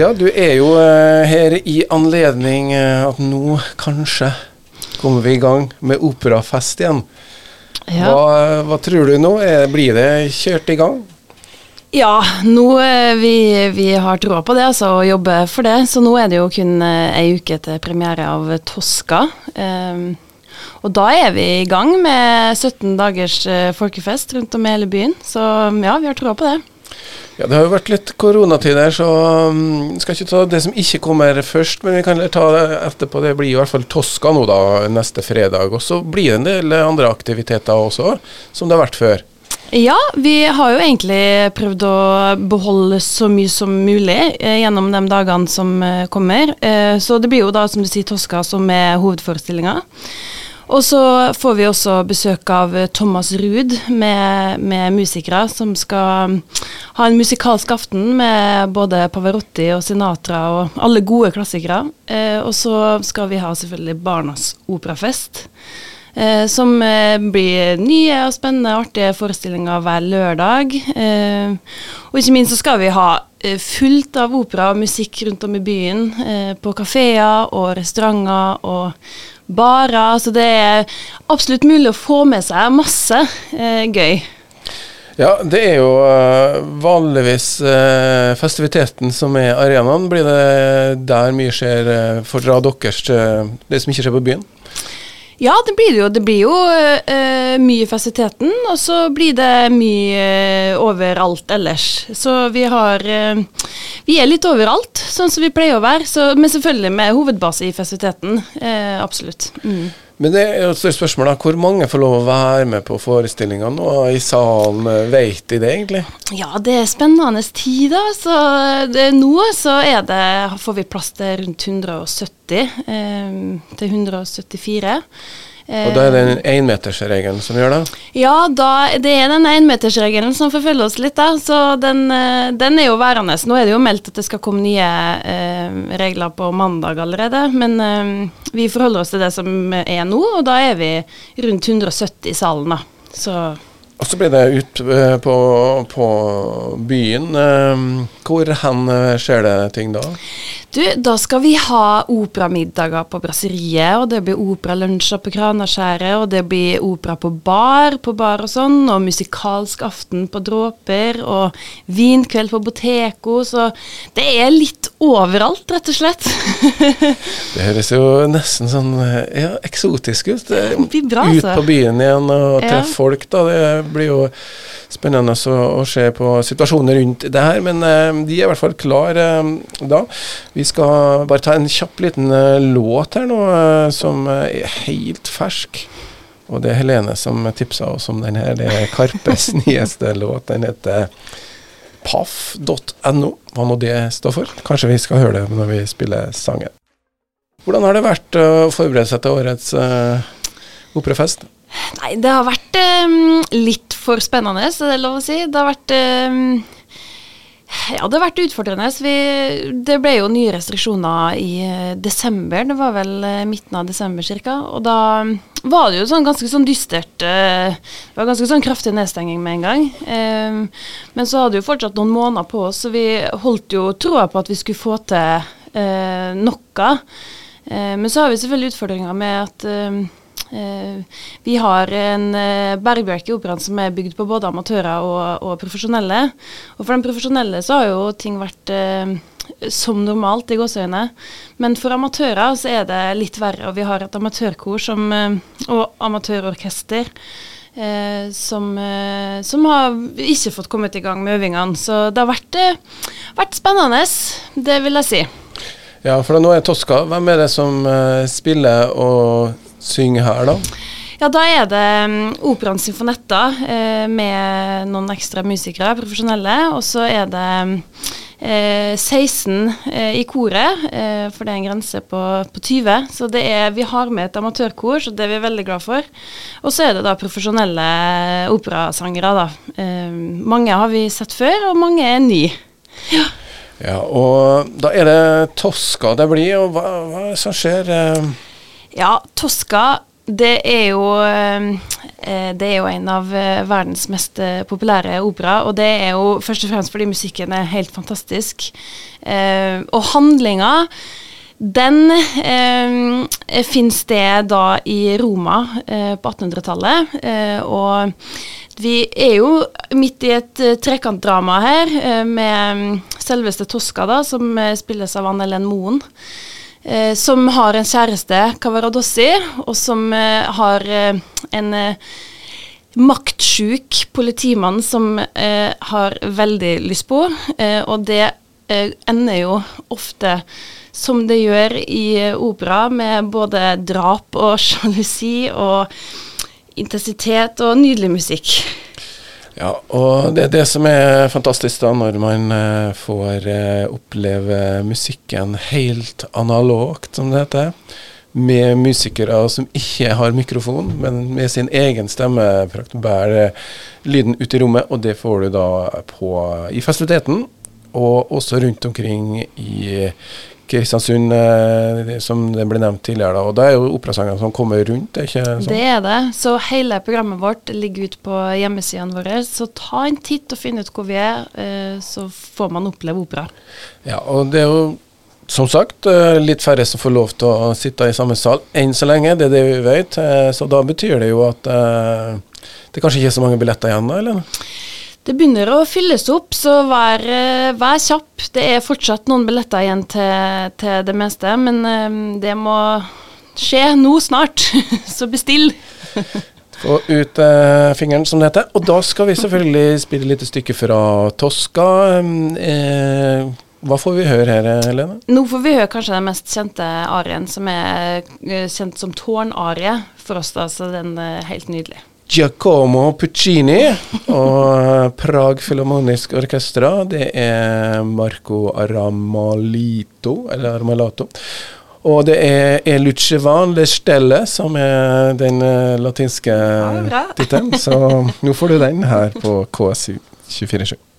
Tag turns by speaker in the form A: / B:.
A: Ja, du er jo eh, her i anledning eh, at nå kanskje kommer vi i gang med operafest igjen.
B: Ja.
A: Hva, hva tror du nå? Blir det kjørt i gang?
B: Ja, nå eh, vi, vi har troa på det, altså, og jobber for det. Så nå er det jo kun ei uke til premiere av 'Toska'. Um, og da er vi i gang med 17 dagers folkefest rundt om i hele byen. Så ja, vi har troa på det.
A: Ja, Det har jo vært litt koronatider, så vi skal ikke ta det som ikke kommer først, men vi kan ta det etterpå. Det blir i hvert fall Toska nå da, neste fredag. Og så blir det en del andre aktiviteter også, som det har vært før.
B: Ja, vi har jo egentlig prøvd å beholde så mye som mulig eh, gjennom de dagene som eh, kommer. Eh, så det blir jo da, som du sier, Toska som er hovedforestillinga. Og så får vi også besøk av eh, Thomas Ruud med, med musikere som skal mm, ha en musikalsk aften med både Pavarotti og Sinatra og alle gode klassikere. Eh, og så skal vi ha selvfølgelig Barnas operafest. Eh, som eh, blir nye og spennende, artige forestillinger hver lørdag. Eh, og ikke minst så skal vi ha fullt av opera og musikk rundt om i byen. eh, på kafeer og restauranter og barer. Så det er absolutt mulig å få med seg masse eh, gøy.
A: Ja, det er jo eh, vanligvis eh, festiviteten som er arenaen. Blir det der mye skjer uh, fra deres eh, det som ikke skjer på byen?
B: Ja, det blir jo. Det blir jo uh, mye i festiviteten, og så blir det mye uh, overalt ellers. Så vi har uh, Vi er litt overalt, sånn som vi pleier å være. Så, men selvfølgelig med hovedbase i fasiteten. Absolutt. Mm.
A: Men det er et spørsmål da, hvor mange får lov å være med på forestillingene nå i salen? Vet de det egentlig?
B: Ja, det er spennende tid, da. Så det, nå så er det, får vi plass til rundt 170 eh, til 174.
A: Og da er det den énmetersregelen som gjør det?
B: Ja, da, det er den énmetersregelen som forfølger oss litt, da. Så den, eh, den, er jo værende. Nå er det jo meldt at det skal komme nye eh, regler på mandag allerede. Men eh, vi forholder oss til det som er nå, og da er vi rundt 170 i salen, da. Så
A: og så blir det ut eh, på, på byen. Eh, hvor hen eh, skjer det ting da?
B: Du, da skal vi ha operamiddager på Brasseriet, og det blir operalunsjer på Kranaskjæret, og det blir opera på bar, på bar og sånn, og musikalsk aften på Dråper, og vinkveld på Boteko, så det er litt overalt, rett og slett.
A: det høres jo nesten sånn ja, eksotisk ut.
B: Bra,
A: ut
B: altså.
A: på byen igjen og treffe
B: Ja.
A: folk, da. Det blir jo spennende å, å se på situasjonen rundt det her, men eh, de er i hvert fall klar eh, da. Vi skal bare ta en kjapp liten eh, låt her nå, eh, som eh, er helt fersk. Og det er Helene som tipsa oss om den her. Det er Karpes nyeste låt. Den heter paff.no. Hva må det stå for? Kanskje vi skal høre det når vi spiller sangen. Hvordan har det vært å forberede seg til årets uh, operafest?
B: Nei, det har vært um, litt for spennende, så det er lov å si. Det har vært um, Ja, det har vært utfordrende. Vi, det ble jo nye restriksjoner i eh, desember. Det var vel eh, midten av desember ca. Og da var det jo sånn ganske sånn dystert eh, Det var ganske sånn kraftig nedstenging med en gang. Men så hadde jo fortsatt noen måneder på oss, så vi holdt jo troa på at vi skulle få til noe. Men så har vi selvfølgelig utfordringer med at vi har en eh, bærebjelke i operaen som er bygd på både amatører og, og profesjonelle. Og for den profesjonelle så har jo ting vært eh, som normalt i gåseøyne. Men for amatører så er det litt verre. Og vi har et amatørkor som, eh, og amatørorkester eh, som, eh, som har ikke fått kommet i gang med øvingene. Så det har vært, eh, vært spennende, det vil jeg si.
A: Ja, for nå er Toska. Hvem er det som eh, spiller og synger her, da?
B: Ja, da er det um, Operaen Sinfonetta eh, med noen ekstra musikere, profesjonelle. Og så er det eh, 16 eh, i koret, eh, for det er en grense på, på 20. Så det er, vi har med et amatørkor, så det er vi veldig glad for. Og så er det da profesjonelle operasangere, da. Eh, mange har vi sett før, og mange er ny.
A: Ja, og da er det Toska det blir, og hva, hva er det som skjer? eh?
B: Ja, Tosca det er jo eh, Det er jo en av eh, verdens mest eh, populære opera, og det er jo først og fremst fordi musikken er helt fantastisk. Og handlinga den eh, finner sted da i Roma på 1800-tallet. Eh, og vi er jo midt i et trekantdrama her, med mm, selveste Tosca, da, som spilles av Anne Helen Moen. Eh, som har en kjæreste, Kavaradossi, og som eh, har eh, en eh, maktsjuk politimann som eh, har veldig lyst på, og det ender jo ofte som det gjør i opera, med både drap og sjalusi og intensitet og nydelig musikk.
A: Ja, og det er det som er fantastisk da, når man eh, får eh, oppleve musikken helt analogt, som det heter. Med musikere som ikke har mikrofon, men med sin egen stemme bærer lyden ut i rommet. Og det får du da på, i festiviteten, og også rundt omkring i Kristiansund, eh, som det ble nevnt tidligere. da, og Da er jo operasangene som kommer rundt, er ikke sånn?
B: Det er det. Så hele programmet vårt ligger ute på hjemmesidene våre. Så ta en titt og finn ut hvor vi er, eh, så får man oppleve opera.
A: Ja, og det er jo som sagt eh, litt færre som får lov til å sitte i samme sal enn så lenge, det er det vi vet. Så da betyr det jo at det kanskje ikke er så mange billetter igjen da, eller?
B: Det begynner å fylles opp, så vær, eh, vær kjapp. Det er fortsatt noen billetter igjen til, til det meste, men eh, det må skje nå snart. Så bestill.
A: Få ut eh, fingeren, som det heter. Og da skal vi selvfølgelig spille et lite stykke fra Tosca. Eh, hva får vi høre her, Helene?
B: Nå får vi høre kanskje den mest kjente arien, som er eh, kjent som tårnarie for oss, da, så den er helt nydelig.
A: Giacomo Puccini og Prag Filharmonisk Orkestra. Det er Marco Aramalito, eller Armalato. Og det er E Lucevan Le Stelle som er den eh, latinske
B: Ja,
A: tittelen. Så nå får du den her på KSU 247.